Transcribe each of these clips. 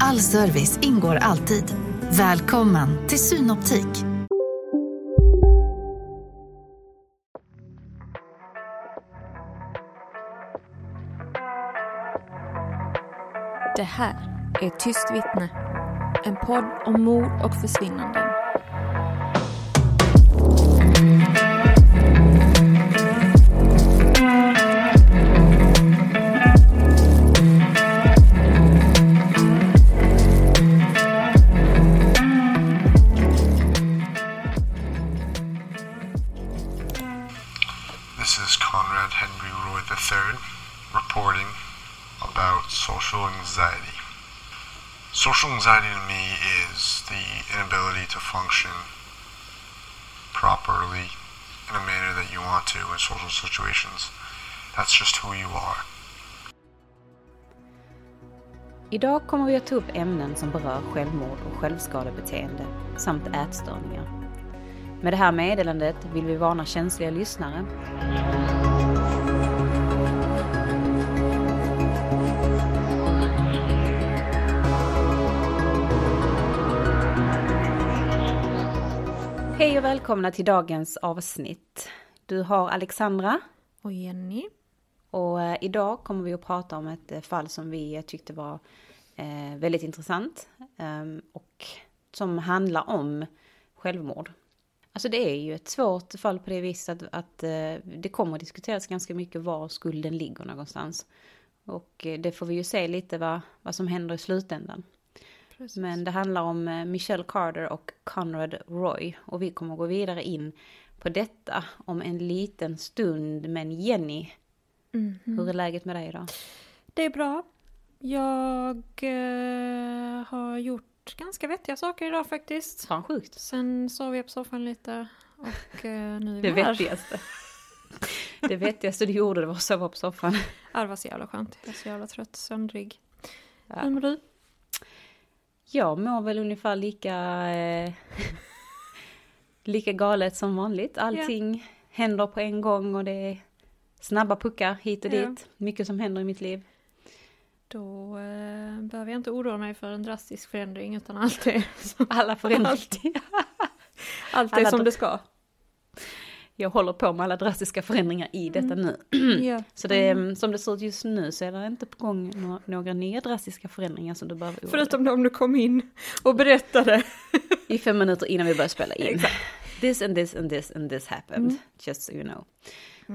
All service ingår alltid. Välkommen till Synoptik. Det här är Tyst vittne. En podd om mord och försvinnanden. Anxiety to me is the inability to function properly in a manner that you want to in social situations. That's just who you are. Idag kommer vi att ta upp ämnen som berör självmord och självskadebeteende samt ätstörningar. Med det här meddelandet vill vi varna känsliga lyssnare. Hej och välkomna till dagens avsnitt. Du har Alexandra Och Jenny? och eh, idag kommer vi att prata om ett eh, fall som vi eh, tyckte var väldigt intressant ehm, och som handlar om självmord. Alltså det är ju ett svårt fall på det viset att, att det kommer att diskuteras ganska mycket var skulden ligger någonstans. Och det får vi ju se lite vad, vad som händer i slutändan. Men det handlar om eh, Michelle Carter och Conrad Roy. Och vi kommer gå vidare in på detta om en liten stund. Men Jenny, hur är läget med dig idag? Det är bra. Jag eh, har gjort ganska vettiga saker idag faktiskt. Fan sjukt. Sen sov jag på soffan lite och eh, nu är Det vi här. vettigaste. Det vettigaste du gjorde det var att sova på soffan. Ja, det var så jävla skönt. Jag är så jävla trött, sömnrig. Ja. Hur mår du? Jag mår väl ungefär lika, eh, lika galet som vanligt. Allting händer på en gång och det är snabba puckar hit och Ja. dit. Mycket som händer i mitt liv. Då eh, behöver jag inte oroa mig för en drastisk förändring utan allt är, som- Alla förändringar. allt är Alla som det ska. Jag håller på med alla drastiska förändringar i detta nu. Ja. Så det, är- som det ser ut just nu så är det inte på gång några, några nya drastiska förändringar som du behöver oroa Förutom de du kom in och berättade. I fem minuter innan vi börjar spela in. Exakt. This and this and this and this happened. Mm. Just so you know.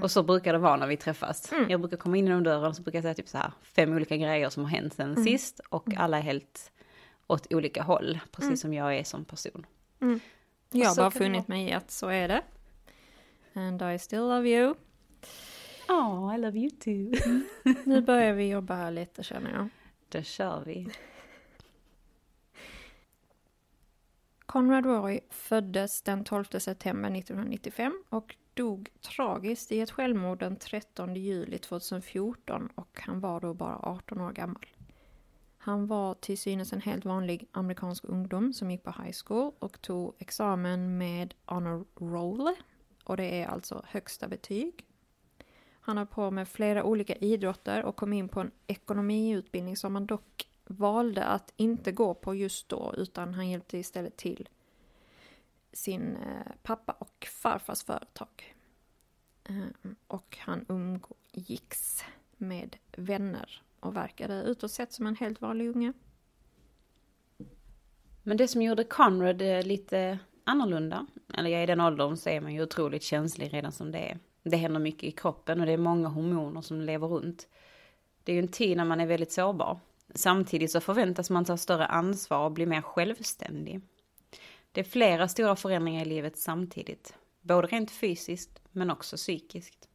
Och så brukar det vara när vi träffas. Mm. Jag brukar komma in genom dörren och så brukar jag säga typ så här fem olika grejer som har hänt sen Mm. sist. Och alla är helt åt olika håll. Precis Mm. som jag är som person. Jag har bara funnit mig i att så är det. And I still love you. Oh, I love you too. Nu börjar vi jobba här lite känner jag. Då kör vi. Conrad Roy föddes den 12 september 1995 och dog tragiskt i ett självmord den 13 juli 2014 och han var då bara 18 år gammal. Han var till synes en helt vanlig amerikansk ungdom som gick på high school och tog examen med honor roll och det är alltså högsta betyg. Han har på med flera olika idrotter och kom in på en ekonomiutbildning som han dock valde att inte gå på just då utan han hjälpte istället till sin eh, pappa och farfars företag. Ehm, och han umgicks med vänner och verkade utåt sett som en helt vanlig unge. Men det som gjorde Conrad eh, lite annorlunda. Eller ja, i den åldern så är man ju otroligt känslig redan som det är. Det händer mycket i kroppen och det är många hormoner som lever runt. Det är ju en tid när man är väldigt sårbar. Samtidigt så förväntas man ta större ansvar och bli mer självständig. Det är flera stora förändringar i livet samtidigt. Både rent fysiskt men också psykiskt.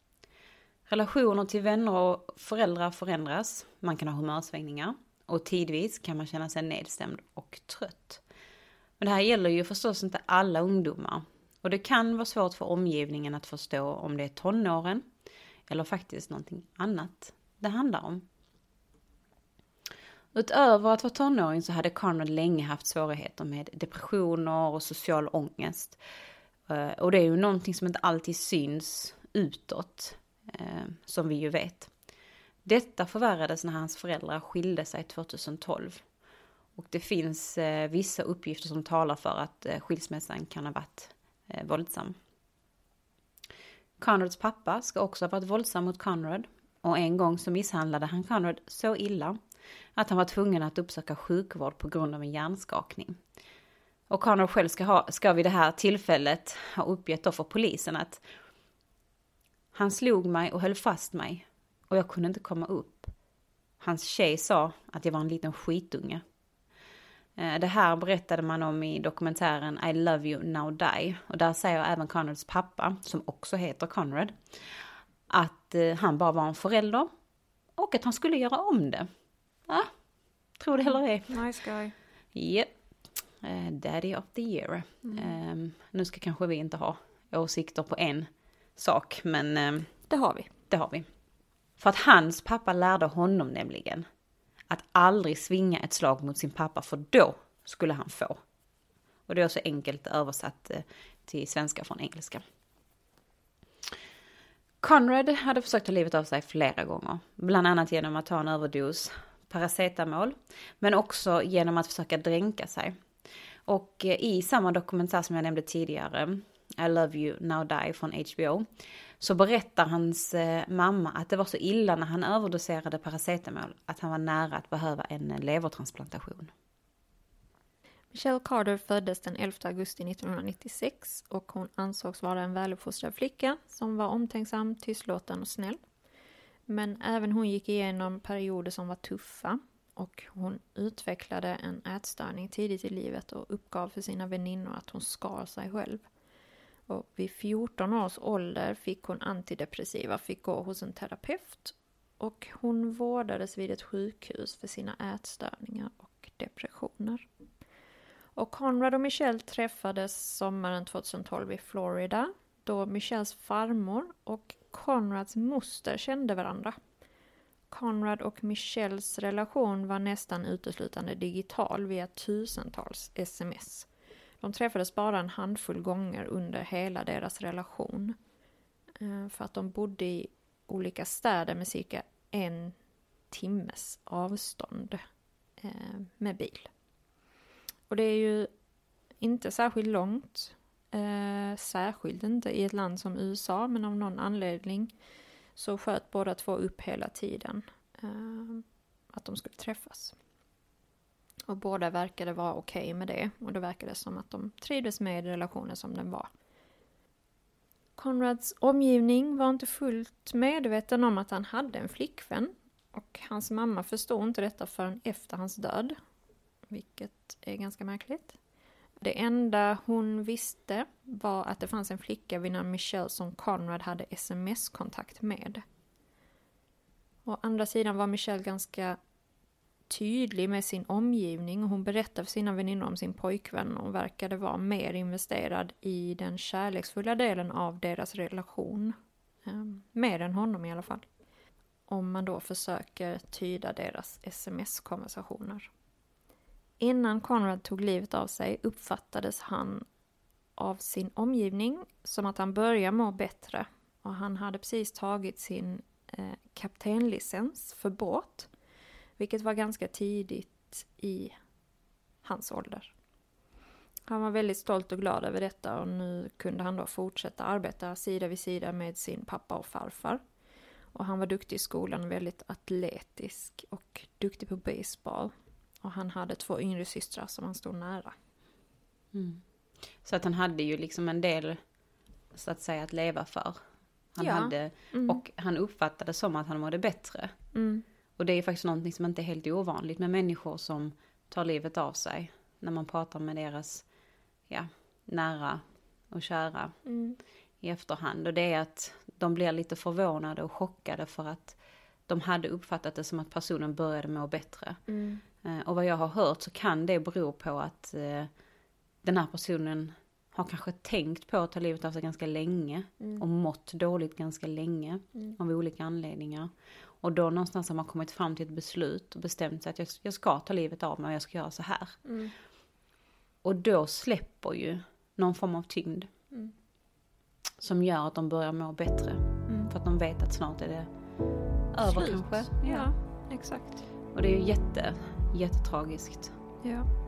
Relationer till vänner och föräldrar förändras. Man kan ha humörsvängningar. Och tidvis kan man känna sig nedstämd och trött. Men det här gäller ju förstås inte alla ungdomar. Och det kan vara svårt för omgivningen att förstå om det är tonåren eller faktiskt någonting annat det handlar om. Utöver att vara tonåring så hade Conrad länge haft svårigheter med depressioner och social ångest. Eh, och det är ju någonting som inte alltid syns utåt, eh, som vi ju vet. Detta förvärrades när hans föräldrar skilde sig 2012. Och det finns eh, vissa uppgifter som talar för att eh, skilsmässan kan ha varit eh, våldsam. Conrads pappa ska också ha varit våldsam mot Conrad. Och en gång så misshandlade han Conrad så illa att han var tvungen att uppsöka sjukvård på grund av en hjärnskakning. Och Conrad själv ska, ha, ska vid det här tillfället ha uppgett då för polisen att han slog mig och höll fast mig och jag kunde inte komma upp. Hans tjej sa att jag var en liten skitunge. Eh, det här berättade man om i dokumentären I Love You Now Die. Och där säger även Conrads pappa, som också heter Conrad, att eh, han bara var en förälder och att han skulle göra om det. Ja, tror det eller ej. Nice guy. Yep. Uh, Daddy of the year. Mm. Um, nu ska kanske vi inte ha åsikter på en sak, men... Um, det har vi. Det har vi. För att hans pappa lärde honom nämligen att aldrig svinga ett slag mot sin pappa, för då skulle han få. Och det är så enkelt översatt eh, till svenska från engelska. Conrad hade försökt ta livet av sig flera gånger, bland annat genom att ta en överdos paracetamol, men också genom att försöka dränka sig. Och eh, i samma dokumentär som jag nämnde tidigare, I Love You Now Die från HBO, så berättar hans eh, mamma att det var så illa när han överdoserade paracetamol att han var nära att behöva en eh, levertransplantation. Michelle Carter föddes den 11 augusti 1996 och hon ansågs vara en väluppfostrad flicka som var omtänksam, tystlåten och snäll. Men även hon gick igenom perioder som var tuffa och hon utvecklade en ätstörning tidigt i livet och uppgav för sina väninnor att hon skar sig själv. Och vid 14 års ålder fick hon antidepressiva, fick gå hos en terapeut och hon vårdades vid ett sjukhus för sina ätstörningar och depressioner. Och Conrad och Michelle träffades sommaren 2012 i Florida då Michelles farmor och Conrads moster kände varandra. Conrad och Michelles relation var nästan uteslutande digital via tusentals sms. De träffades bara en handfull gånger under hela deras relation. Eh, för att de bodde i olika städer med cirka en timmes avstånd eh, med bil. Och det är ju inte särskilt långt. Eh, särskilt inte i ett land som USA, men av någon anledning så sköt båda två upp hela tiden att de skulle träffas. Och båda verkade vara okej okay med det och det verkade som att de trivdes med relationen som den var. Konrads omgivning var inte fullt medveten om att han hade en flickvän och hans mamma förstod inte detta förrän efter hans död vilket är ganska märkligt. Det enda hon visste var att det fanns en flicka vid namn Michelle som Conrad hade sms-kontakt med. Å andra sidan var Michelle ganska tydlig med sin omgivning och hon berättade för sina väninnor om sin pojkvän och verkade vara mer investerad i den kärleksfulla delen av deras relation. Ehm, mer än honom i alla fall. Om man då försöker tyda deras sms-konversationer. Innan Conrad tog livet av sig uppfattades han av sin omgivning som att han började må bättre och han hade precis tagit sin eh, kaptenlicens för båt, vilket var ganska tidigt i hans ålder. Han var väldigt stolt och glad över detta och nu kunde han då fortsätta arbeta sida vid sida med sin pappa och farfar. Och han var duktig i skolan, väldigt atletisk och duktig på baseball. Och han hade två yngre systrar som han stod nära. Mm. Så att han hade ju liksom en del, så att säga, att leva för. Han Ja. hade, Mm. och han uppfattade som att han mådde bättre. Mm. Och det är faktiskt någonting som inte är helt ovanligt med människor som tar livet av sig. När man pratar med deras, ja, nära och kära Mm. i efterhand. Och det är att de blir lite förvånade och chockade för att de hade uppfattat det som att personen började må bättre. Mm. Eh, Och vad jag har hört så kan det bero på att eh, den här personen har kanske tänkt på att ta livet av sig ganska länge Mm. och mått dåligt ganska länge av olika anledningar. Och då någonstans har man kommit fram till ett beslut och bestämt sig att jag, jag ska ta livet av mig och jag ska göra så här. Mm. Och då släpper ju någon form av tyngd. Mm. Som gör att de börjar må bättre. Mm. För att de vet att snart är det över Slut. kanske. Ja, exakt. Och det är ju jätte, jättetragiskt. Ja.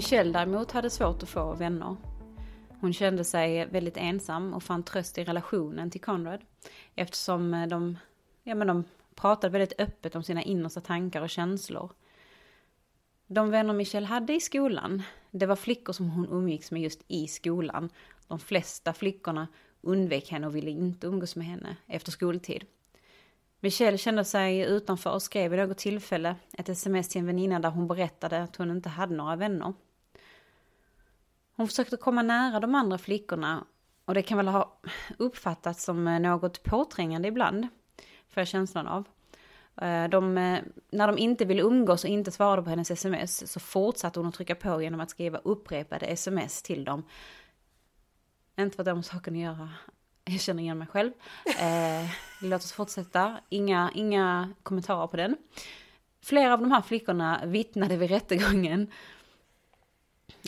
Michelle däremot hade svårt att få vänner. Hon kände sig väldigt ensam och fann tröst i relationen till Conrad. Eftersom de, ja, men de pratade väldigt öppet om sina innersta tankar och känslor. De vänner Michelle hade i skolan, det var flickor som hon umgicks med just i skolan. De flesta flickorna undvek henne och ville inte umgås med henne efter skoltid. Michelle kände sig utanför och skrev vid något tillfälle ett sms till en väninna där hon berättade att hon inte hade några vänner. Hon försökte komma nära de andra flickorna och det kan väl ha uppfattats som eh, något påträngande ibland, får jag känslan av. Eh, de, eh, när de inte ville umgås och inte svarade på hennes sms så fortsatte hon att trycka på genom att skriva upprepade sms till dem. Inte för att sakerna har saken att göra, jag känner igen mig själv. Eh, låt oss fortsätta, inga, inga kommentarer på den. Flera av de här flickorna vittnade vid rättegången.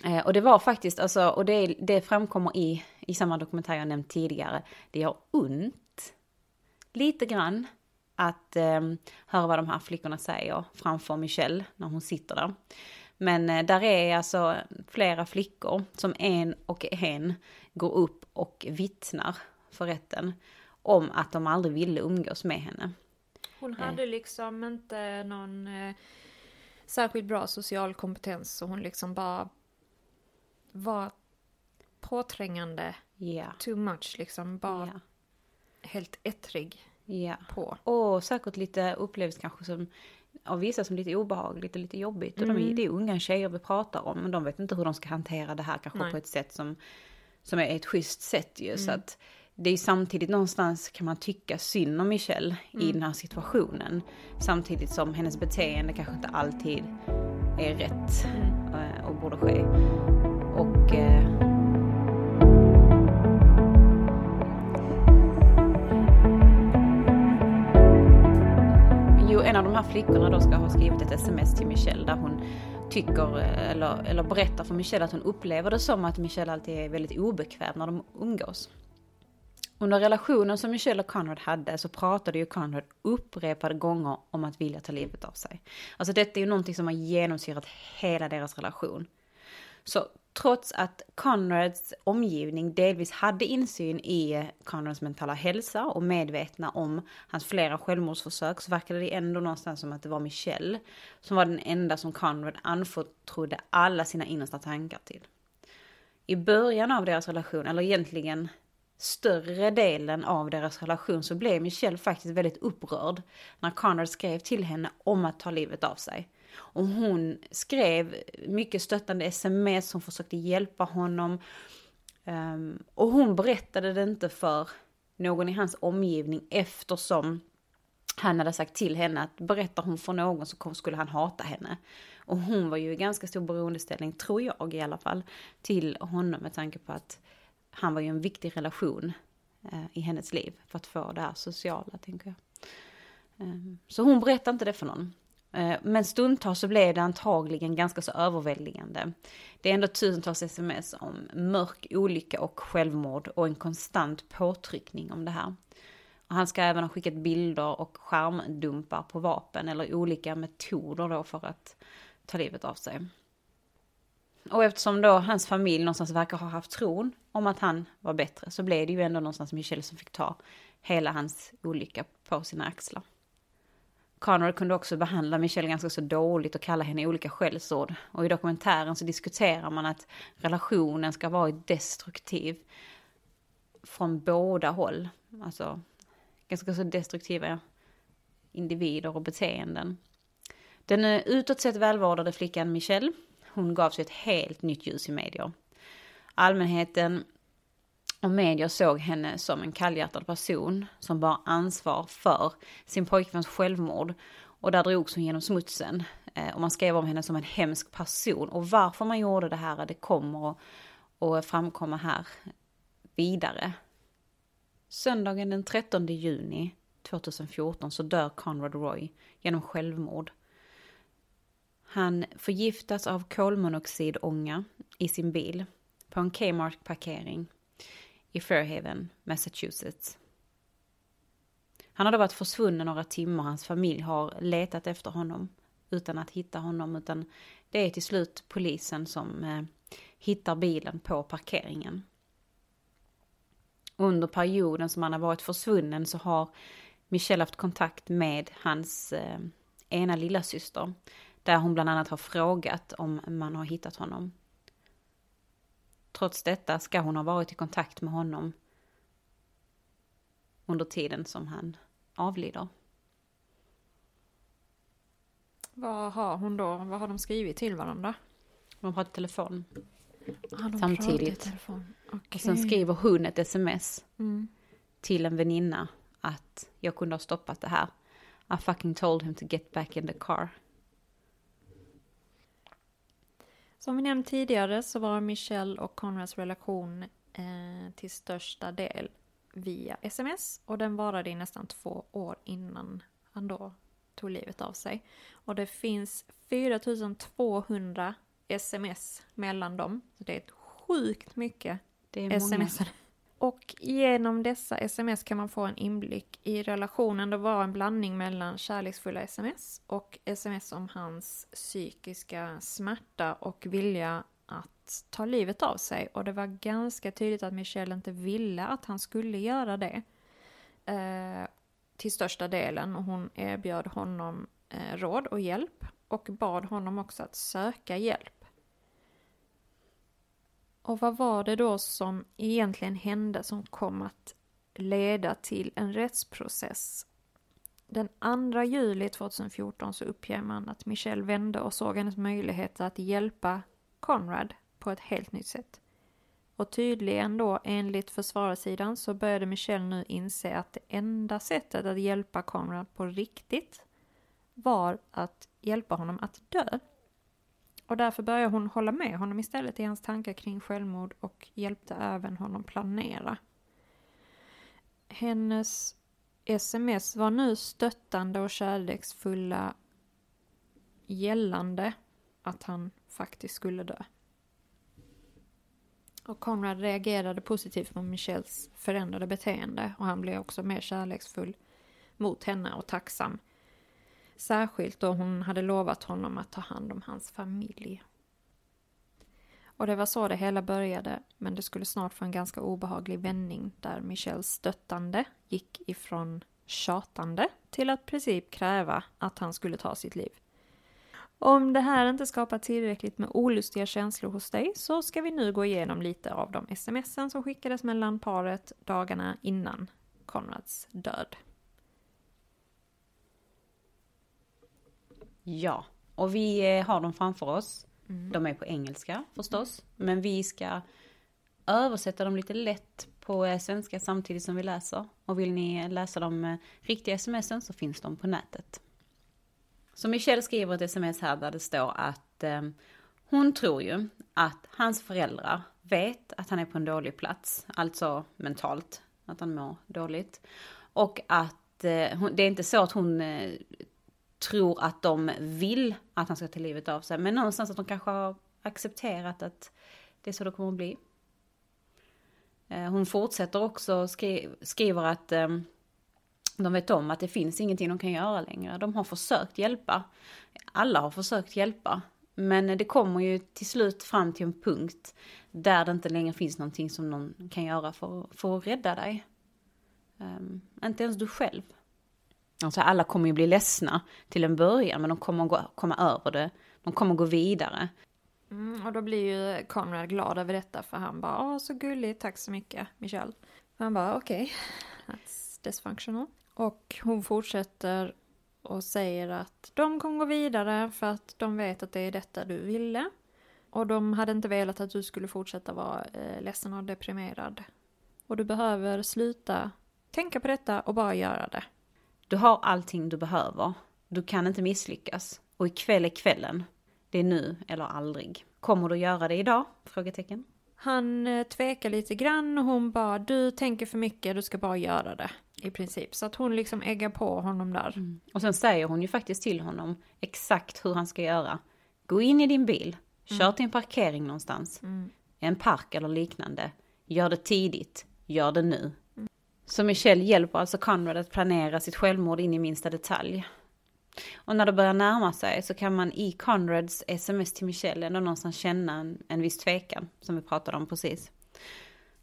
Eh, och det var faktiskt, alltså, och det, det framkommer i, i samma dokumentär jag nämnt tidigare, det gör ont, lite grann, att eh, höra vad de här flickorna säger framför Michelle när hon sitter där. Men eh, där är alltså flera flickor som en och en går upp och vittnar för rätten om att de aldrig ville umgås med henne. Hon hade liksom inte någon eh, särskilt bra social kompetens så hon liksom bara var påträngande, Ja, too much liksom, bara ja, helt ettrig ja. på. Och säkert lite upplevs kanske som av vissa som lite obehagligt och lite jobbigt. Och de är, det är unga tjejer vi pratar om, men de vet inte hur de ska hantera det här kanske Nej. på ett sätt som, som är ett schysst sätt ju. Så att det är samtidigt någonstans kan man tycka synd om Michelle i den här situationen. Samtidigt som hennes beteende kanske inte alltid är rätt eh, och borde ske. Eh, Jo, en av de här flickorna då ska ha skrivit ett sms till Michelle där hon tycker, eh, eller, eller berättar för Michelle att hon upplever det som att Michelle alltid är väldigt obekväm när de umgås. Under relationen som Michelle och Conrad hade så pratade ju Conrad upprepade gånger om att vilja ta livet av sig. Alltså detta är ju någonting som har genomsyrat hela deras relation. Så trots att Conrads omgivning delvis hade insyn i Conrads mentala hälsa och medvetna om hans flera självmordsförsök så verkade det ändå någonstans som att det var Michelle som var den enda som Conrad anförtrodde alla sina innersta tankar till. I början av deras relation, eller egentligen större delen av deras relation så blev Michelle faktiskt väldigt upprörd när Conrad skrev till henne om att ta livet av sig. Och hon skrev mycket stöttande sms, hon försökte hjälpa honom. Um, och hon berättade det inte för någon i hans omgivning eftersom han hade sagt till henne att berättar hon för någon så skulle han hata henne. Och hon var ju i ganska stor beroendeställning, tror jag i alla fall, till honom med tanke på att han var ju en viktig relation eh, i hennes liv för att få det här sociala, tänker jag. Ehm, så hon berättade inte det för någon. Eh, men stundtals så blev det antagligen ganska så överväldigande. Det är ändå tusentals sms om mörk olycka och självmord och en konstant påtryckning om det här. Och han ska även ha skickat bilder och skärmdumpar på vapen eller olika metoder då för att ta livet av sig. Och eftersom då hans familj någonstans verkar ha haft tron om att han var bättre så blev det ju ändå någonstans Michelle som fick ta hela hans olycka på sina axlar. Conrad kunde också behandla Michelle ganska så dåligt och kalla henne olika skällsord. Och i dokumentären så diskuterar man att relationen ska vara destruktiv från båda håll. Alltså ganska så destruktiva individer och beteenden. Den utåt sett välvårdade flickan Michelle, hon gav sig ett helt nytt ljus i medier. Allmänheten och media såg henne som en kallhjärtad person som bar ansvar för sin pojkväns självmord. Och där drogs hon genom smutsen. Eh, och man skrev om henne som en hemsk person. Och varför man gjorde det här, det kommer att, att framkomma här vidare. Söndagen den 13 juni 2014 så dör Conrad Roy genom självmord. Han förgiftas av kolmonoxidånga i sin bil på en Kmart-parkering i Fairhaven, Massachusetts. Han har då varit försvunnen några timmar, hans familj har letat efter honom utan att hitta honom, utan det är till slut polisen som eh, hittar bilen på parkeringen. Under perioden som han har varit försvunnen så har Michelle haft kontakt med hans eh, ena lilla syster där hon bland annat har frågat om man har hittat honom. Trots detta ska hon ha varit i kontakt med honom under tiden som han avlider. Vad har hon då, vad har de skrivit till varandra? De pratar telefon. Ah, de Samtidigt. Telefon. Okay. Och sen skriver hon ett sms Mm. till en väninna att jag kunde ha stoppat det här. I fucking told him to get back in the car. Som vi nämnt tidigare så var Michelle och Conrads relation eh, till största del via sms och den varade i nästan två år innan han då tog livet av sig. Och det finns 4200 sms mellan dem. Så det är ett sjukt mycket Det är många. Och genom dessa sms kan man få en inblick i relationen. Det var en blandning mellan kärleksfulla sms och sms om hans psykiska smärta och vilja att ta livet av sig. Och det var ganska tydligt att Michelle inte ville att han skulle göra det. Eh, till största delen. Och hon erbjöd honom eh, råd och hjälp. Och bad honom också att söka hjälp. Och vad var det då som egentligen hände som kom att leda till en rättsprocess? Den 2 juli 2014 så uppger man att Michelle vände och såg hennes möjligheter att hjälpa Conrad på ett helt nytt sätt. Och tydligen då enligt försvararsidan så började Michelle nu inse att det enda sättet att hjälpa Conrad på riktigt var att hjälpa honom att dö. Och därför började hon hålla med honom istället i hans tankar kring självmord och hjälpte även honom planera. Hennes sms var nu stöttande och kärleksfulla gällande att han faktiskt skulle dö. Och Conrad reagerade positivt på Michelles förändrade beteende och han blev också mer kärleksfull mot henne och tacksam Särskilt då hon hade lovat honom att ta hand om hans familj. Och det var så det hela började, men det skulle snart få en ganska obehaglig vändning där Michels stöttande gick ifrån tjatande till att i princip kräva att han skulle ta sitt liv. Om det här inte skapar tillräckligt med olustiga känslor hos dig så ska vi nu gå igenom lite av de smsen som skickades mellan paret dagarna innan Konrads död. Ja, och vi eh, har dem framför oss. De är på engelska förstås. Men vi ska översätta dem lite lätt på eh, svenska samtidigt som vi läser. Och vill ni läsa de eh, riktiga smsen så finns de på nätet. Så Michelle skriver ett sms här där det står att eh, hon tror ju att hans föräldrar vet att han är på en dålig plats, alltså mentalt. att han mår dåligt. Och att eh, hon, det är inte så att hon eh, tror att de vill att han ska ta livet av sig. Men någonstans att de kanske har accepterat att det är så det kommer att bli. Eh, hon fortsätter också, skri skriver att ehm, de vet om att det finns ingenting de kan göra längre. De har försökt hjälpa. Alla har försökt hjälpa. Men det kommer ju till slut fram till en punkt där det inte längre finns någonting som någon kan göra för, för att rädda dig. Um, inte ens du själv. Alltså alla kommer ju bli ledsna till en början men de kommer gå, komma över det. De kommer gå vidare. Mm, och då blir ju Konrad glad över detta för han bara åh så gulligt, tack så mycket Michelle. Han bara okej, okay, that's dysfunctional. Och hon fortsätter och säger att de kommer gå vidare för att de vet att det är detta du ville. Och de hade inte velat att du skulle fortsätta vara eh, ledsen och deprimerad. Och du behöver sluta tänka på detta och bara göra det. Du har allting du behöver. Du kan inte misslyckas. Och ikväll är kvällen. Det är nu eller aldrig. Kommer du göra det idag? Frågetecken. Han eh, tvekar lite grann och hon bara, du tänker för mycket, du ska bara göra det. I princip. Så att hon liksom äggar på honom där. Mm. Och sen säger hon ju faktiskt till honom exakt hur han ska göra. Gå in i din bil, kör mm. till en parkering någonstans. Mm. En park eller liknande. Gör det tidigt, gör det nu. Så Michelle hjälper alltså Conrad att planera sitt självmord in i minsta detalj. Och när det börjar närma sig så kan man i Conrads sms till Michelle ändå någonstans känna en, en viss tvekan, som vi pratade om precis.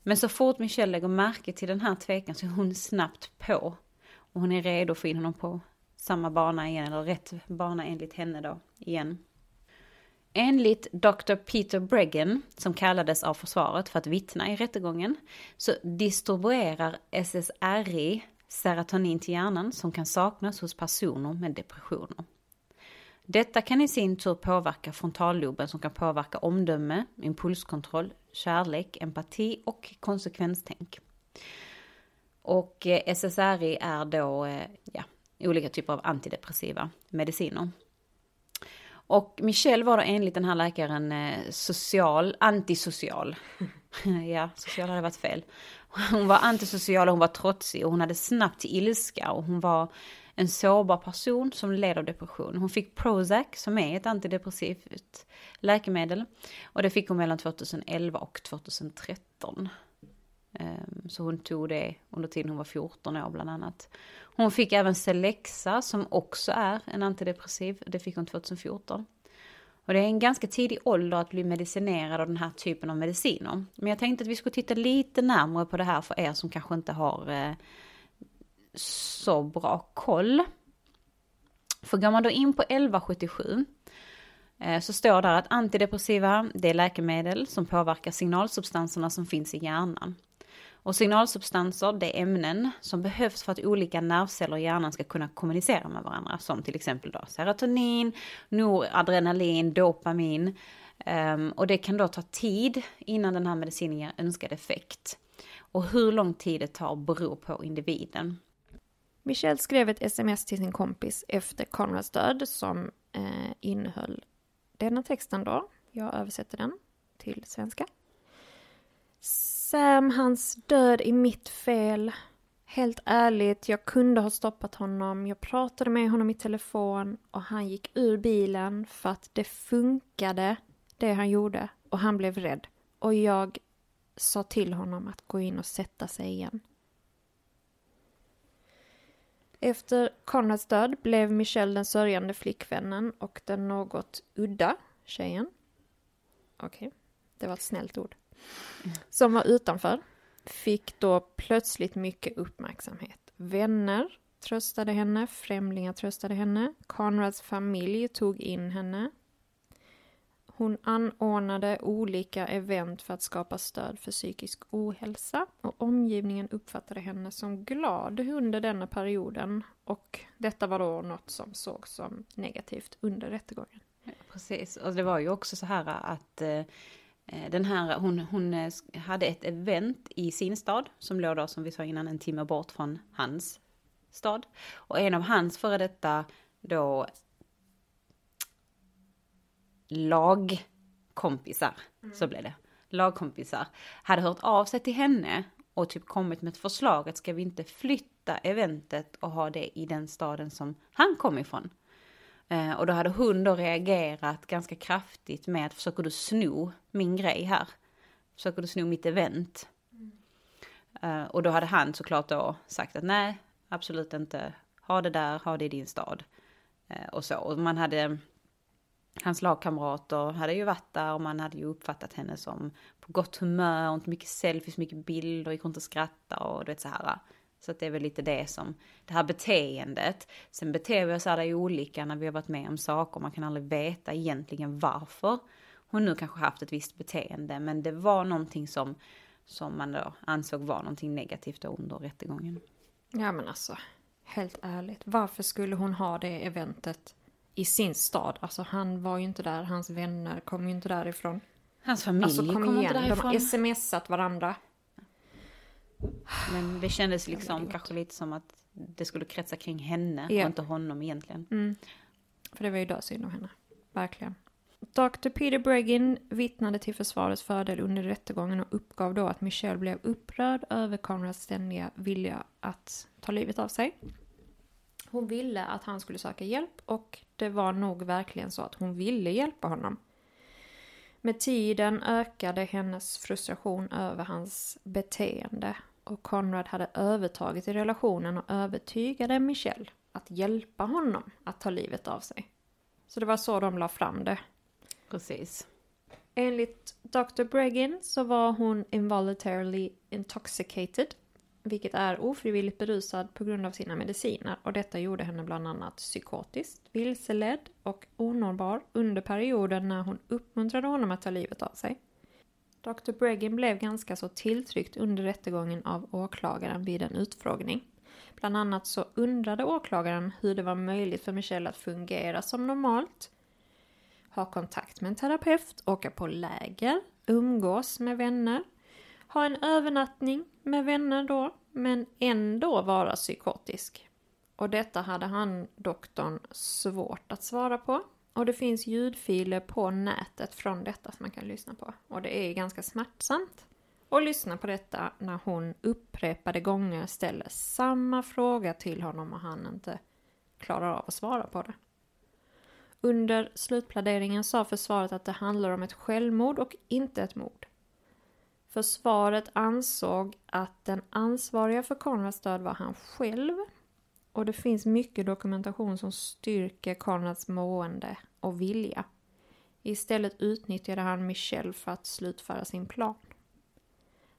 Men så fort Michelle lägger märke till den här tvekan så är hon snabbt på. Och hon är redo att få in honom på samma bana igen, eller rätt bana enligt henne då, igen. Enligt Dr. Peter Bregan, som kallades av försvaret för att vittna i rättegången, så distribuerar SSRI serotonin till hjärnan som kan saknas hos personer med depressioner. Detta kan i sin tur påverka frontalloben som kan påverka omdöme, impulskontroll, kärlek, empati och konsekvenstänk. Och eh, SSRI är då eh, ja, olika typer av antidepressiva mediciner. Och Michelle var då enligt den här läkaren eh, social, antisocial. ja, social hade varit fel. Hon var antisocial och hon var trotsig och hon hade snabbt till ilska och hon var en sårbar person som led av depression. Hon fick Prozac som är ett antidepressivt läkemedel och det fick hon mellan 2011 och 2013. Ehm, så hon tog det under tiden hon var 14 år bland annat. Hon fick även Celexa som också är en antidepressiv, det fick hon 2014. Och det är en ganska tidig ålder att bli medicinerad av den här typen av mediciner. Men jag tänkte att vi skulle titta lite närmare på det här för er som kanske inte har eh, så bra koll. För går man då in på 1177 eh, så står där att antidepressiva, det är läkemedel som påverkar signalsubstanserna som finns i hjärnan. Och signalsubstanser, det är ämnen som behövs för att olika nervceller i hjärnan ska kunna kommunicera med varandra. Som till exempel då serotonin, noradrenalin, dopamin. Um, och det kan då ta tid innan den här medicinen ger önskad effekt. Och hur lång tid det tar beror på individen. Michelle skrev ett sms till sin kompis efter Konrads död som eh, innehöll denna texten då. Jag översätter den till svenska. Sam, hans död är mitt fel. Helt ärligt, jag kunde ha stoppat honom. Jag pratade med honom i telefon och han gick ur bilen för att det funkade, det han gjorde. Och han blev rädd. Och jag sa till honom att gå in och sätta sig igen. Efter Conrads död blev Michelle den sörjande flickvännen och den något udda tjejen. Okej, okay. det var ett snällt ord. Som var utanför. Fick då plötsligt mycket uppmärksamhet. Vänner tröstade henne, främlingar tröstade henne. Conrads familj tog in henne. Hon anordnade olika event för att skapa stöd för psykisk ohälsa och omgivningen uppfattade henne som glad under denna perioden och detta var då något som sågs som negativt under rättegången. Precis, och det var ju också så här att eh, den här, hon, hon eh, hade ett event i sin stad som låg då som vi sa innan en timme bort från hans stad. Och en av hans före detta då lagkompisar, mm. så blev det, lagkompisar, hade hört av sig till henne och typ kommit med ett förslag att ska vi inte flytta eventet och ha det i den staden som han kom ifrån? Eh, och då hade hon då reagerat ganska kraftigt med att försöker du sno min grej här? Försöker du sno mitt event? Eh, och då hade han såklart då sagt att nej, absolut inte. Ha det där, ha det i din stad. Eh, och så. Och man hade, hans lagkamrater hade ju varit där och man hade ju uppfattat henne som på gott humör, och inte mycket selfies, mycket bilder, gick runt och skrattade och du vet så här. Så att det är väl lite det som, det här beteendet. Sen beter vi oss alla olika när vi har varit med om saker. Man kan aldrig veta egentligen varför hon nu kanske haft ett visst beteende. Men det var någonting som, som man då ansåg var någonting negativt under rättegången. Ja men alltså, helt ärligt. Varför skulle hon ha det eventet i sin stad? Alltså han var ju inte där, hans vänner kom ju inte därifrån. Hans familj Alltså kom kom inte igen, de därifrån. har smsat varandra. Men det kändes liksom kanske lite som att det skulle kretsa kring henne Ja. och inte honom egentligen. Mm. För det var ju dödssynd av henne. Verkligen. Dr. Peter Breggin vittnade till försvarets fördel under rättegången och uppgav då att Michelle blev upprörd över Conrads ständiga vilja att ta livet av sig. Hon ville att han skulle söka hjälp och det var nog verkligen så att hon ville hjälpa honom. Med tiden ökade hennes frustration över hans beteende och Conrad hade övertagit i relationen och övertygade Michelle att hjälpa honom att ta livet av sig. Så det var så de la fram det. Precis. Enligt Dr. Breggin så var hon involuntarily intoxicated, vilket är ofrivilligt berusad på grund av sina mediciner och detta gjorde henne bland annat psykotisk, vilseledd och onårbar under perioden när hon uppmuntrade honom att ta livet av sig. Dr. Breggin blev ganska så tilltryckt under rättegången av åklagaren vid en utfrågning. Bland annat så undrade åklagaren hur det var möjligt för Michelle att fungera som normalt, ha kontakt med en terapeut, åka på läger, umgås med vänner, ha en övernattning med vänner då, men ändå vara psykotisk. Och detta hade han, doktorn, svårt att svara på. Och det finns ljudfiler på nätet från detta som man kan lyssna på. Och det är ganska smärtsamt att lyssna på detta när hon upprepade gånger ställer samma fråga till honom och han inte klarar av att svara på det. Under slutpläderingen sa försvaret att det handlar om ett självmord och inte ett mord. Försvaret ansåg att den ansvariga för Konrads död var han själv och det finns mycket dokumentation som styrker Konrads mående och vilja. Istället utnyttjade han Michelle för att slutföra sin plan.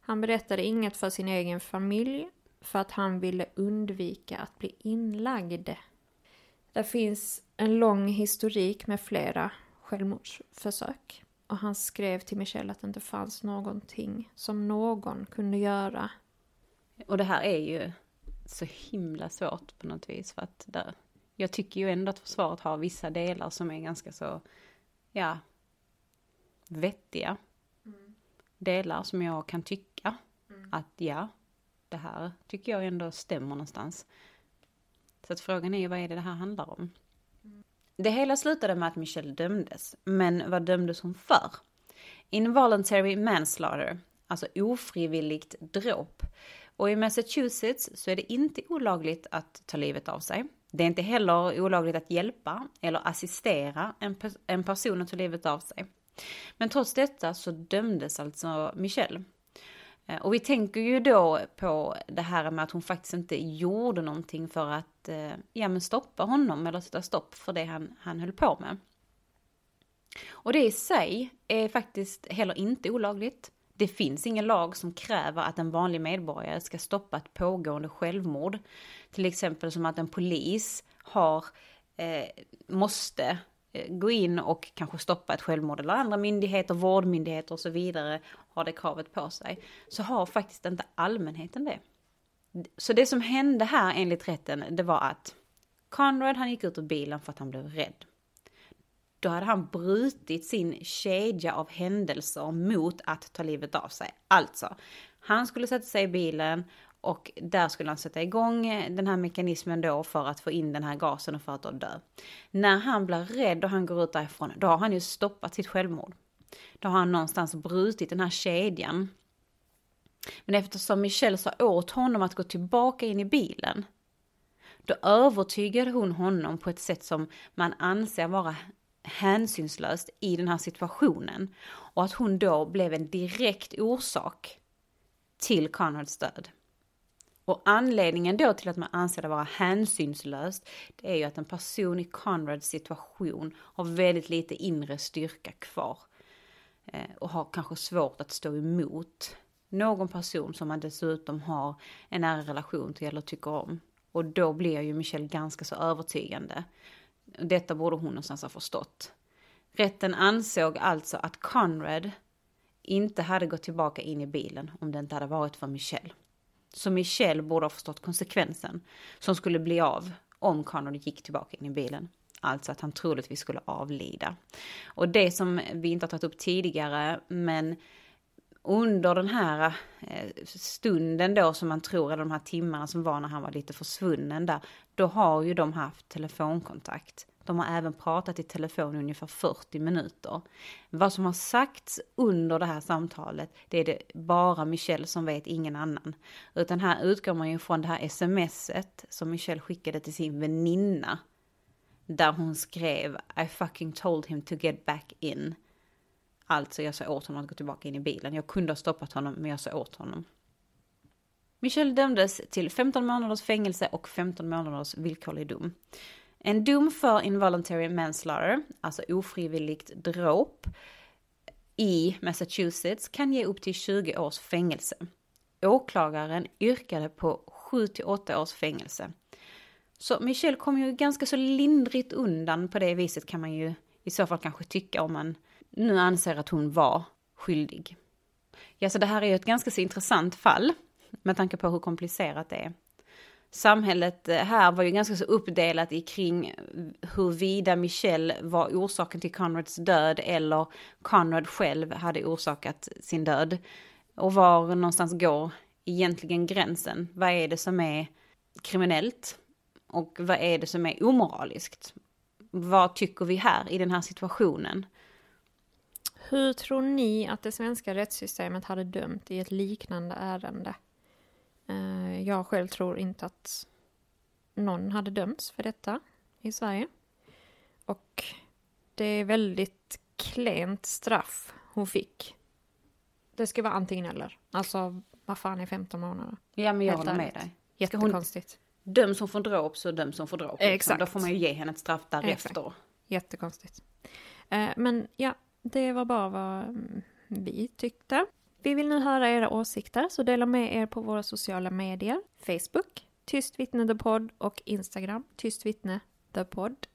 Han berättade inget för sin egen familj för att han ville undvika att bli inlagd. Det finns en lång historik med flera självmordsförsök. Och han skrev till Michelle att det inte fanns någonting som någon kunde göra. Och det här är ju så himla svårt på något vis. För att där, jag tycker ju ändå att försvaret har vissa delar som är ganska så, ja, vettiga. Delar som jag kan tycka att ja, det här tycker jag ändå stämmer någonstans. Så att frågan är ju vad är det det här handlar om? Det hela slutade med att Michelle dömdes. Men vad dömdes hon för? Involuntary manslaughter, alltså ofrivilligt dråp. Och i Massachusetts så är det inte olagligt att ta livet av sig. Det är inte heller olagligt att hjälpa eller assistera en, pe- en person att ta livet av sig. Men trots detta så dömdes alltså Michelle. Eh, och vi tänker ju då på det här med att hon faktiskt inte gjorde någonting för att eh, ja, men stoppa honom eller sätta stopp för det han, han höll på med. Och det i sig är faktiskt heller inte olagligt. Det finns ingen lag som kräver att en vanlig medborgare ska stoppa ett pågående självmord. Till exempel som att en polis har, eh, måste eh, gå in och kanske stoppa ett självmord eller andra myndigheter, vårdmyndigheter och så vidare har det kravet på sig. Så har faktiskt inte allmänheten det. Så det som hände här enligt rätten, det var att Conrad han gick ut ur bilen för att han blev rädd. Då hade han brutit sin kedja av händelser mot att ta livet av sig. Alltså, han skulle sätta sig i bilen och där skulle han sätta igång eh, den här mekanismen då för att få in den här gasen och för att då dö. När han blir rädd och han går ut därifrån, då har han ju stoppat sitt självmord. Då har han någonstans brutit den här kedjan Men eftersom Michelle sa åt honom att gå tillbaka in i bilen, då övertygade hon honom på ett sätt som man anser vara hänsynslöst i den här situationen. Och att hon då blev en direkt orsak till Conrads död. Och anledningen då till att man anser det vara hänsynslöst, det är ju att en person i Conrads situation har väldigt lite inre styrka kvar. Eh, och har kanske svårt att stå emot någon person som man dessutom har en nära relation till eller tycker om. Och då blir ju Michelle ganska så övertygande. Detta borde hon någonstans ha förstått. Rätten ansåg alltså att Conrad inte hade gått tillbaka in i bilen om det inte hade varit för Michelle. Så Michelle borde ha förstått konsekvensen som skulle bli av om Conrad gick tillbaka in i bilen. Alltså att han troligtvis skulle avlida. Och det som vi inte har tagit upp tidigare, men under den här eh, stunden då som man tror, eller de här timmarna som var när han var lite försvunnen där, då har ju de haft telefonkontakt. De har även pratat i telefon i ungefär 40 minuter. Vad som har sagts under det här samtalet, det är det bara Michelle som vet, ingen annan. Utan här utgår man ju från det här smset som Michelle skickade till sin väninna. Där hon skrev I fucking told him to get back in. Alltså jag sa åt honom att gå tillbaka in i bilen. Jag kunde ha stoppat honom men jag sa åt honom. Michelle dömdes till 15 månaders fängelse och 15 månaders villkorlig dom. En dom för involuntary manslaughter, alltså ofrivilligt dråp, i Massachusetts kan ge upp till 20 års fängelse. Åklagaren yrkade på 7 till 8 års fängelse. Så Michelle kom ju ganska så lindrigt undan på det viset kan man ju i så fall kanske tycka om man nu anser att hon var skyldig. Ja, så det här är ju ett ganska så intressant fall med tanke på hur komplicerat det är. Samhället eh, här var ju ganska så uppdelat i kring eh, huruvida Michelle var orsaken till Conrads död eller Conrad själv hade orsakat sin död. Och var någonstans går egentligen gränsen? Vad är det som är kriminellt? Och vad är det som är omoraliskt? Vad tycker vi här i den här situationen? Hur tror ni att det svenska rättssystemet hade dömt i ett liknande ärende? Eh, jag själv tror inte att någon hade dömts för detta i Sverige. Och det är väldigt klent straff hon fick. Det ska vara antingen eller. Alltså, vad fan är 15 månader? Ja, men jag håller med dig. Jättekonstigt. Döms hon för dråp så döms hon för dråp. Liksom. Exakt. Då får man ju ge henne ett straff därefter. Exakt. Jättekonstigt. Eh, men ja, det var bara vad mm, vi tyckte. Vi vill nu höra era åsikter, så dela med er på våra sociala medier. Facebook, Tyst vittne the podd och Instagram, Tyst vittne the podd.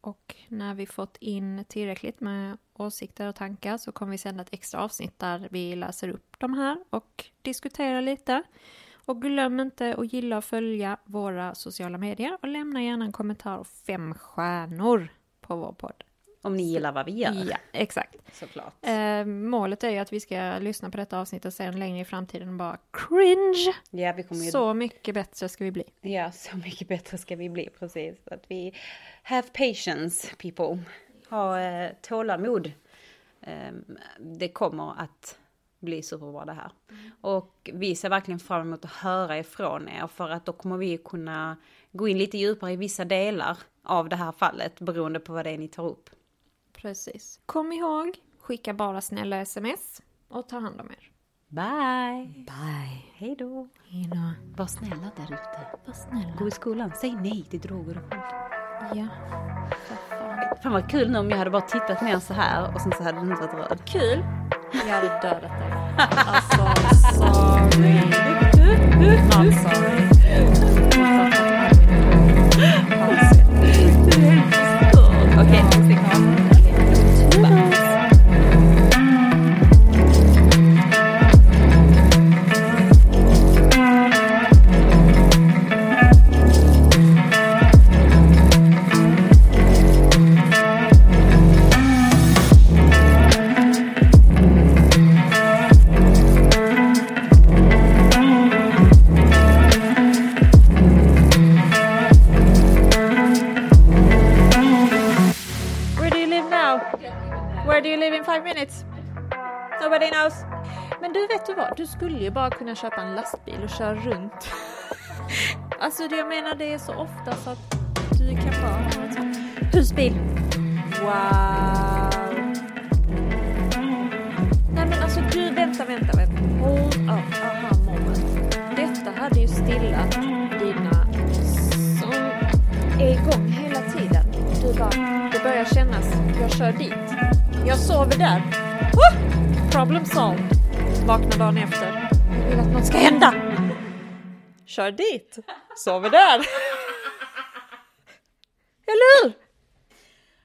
Och när vi fått in tillräckligt med åsikter och tankar så kommer vi sända ett extra avsnitt där vi läser upp de här och diskuterar lite. Och glöm inte att gilla och följa våra sociala medier och lämna gärna en kommentar och fem stjärnor på vår podd. Om ni gillar vad vi gör. Ja, exakt. Såklart. Eh, målet är ju att vi ska lyssna på detta avsnitt och sen längre i framtiden och bara cringe! Ja, vi kommer ju... Så mycket bättre ska vi bli. Ja, så mycket bättre ska vi bli, precis. Att vi have patience, people. Ha eh, tålamod. Eh, det kommer att bli superbra det här. Mm. Och vi ser verkligen fram emot att höra ifrån er för att då kommer vi kunna gå in lite djupare i vissa delar av det här fallet beroende på vad det är ni tar upp. Precis. Kom ihåg, skicka bara snälla sms och ta hand om er. Bye! Bye! Hej då! Var snälla där ute. Var snälla. Gå i skolan, säg nej till droger och våld. Ja. För fan. Fan vad kul nu om jag hade bara tittat ner så här och sen så hade den inte varit röd. Kul! Jag hade dödat dig. Alltså, sorry. Not sorry. Okej, stäng skulle ju bara kunna köpa en lastbil och köra runt. Alltså det jag menar, det är så ofta så att du kan bara ha sån husbil. Wow! Nej men alltså du, vänta, vänta, vänta. Hold up, aha moment. Detta hade ju stillat dina som är igång hela tiden. Du bara, det börjar kännas, jag kör dit. Jag sover där. Woo! Problem solved. Vaknar dagen efter. Jag vill att något ska hända. Kör dit. Sover där. Eller hur?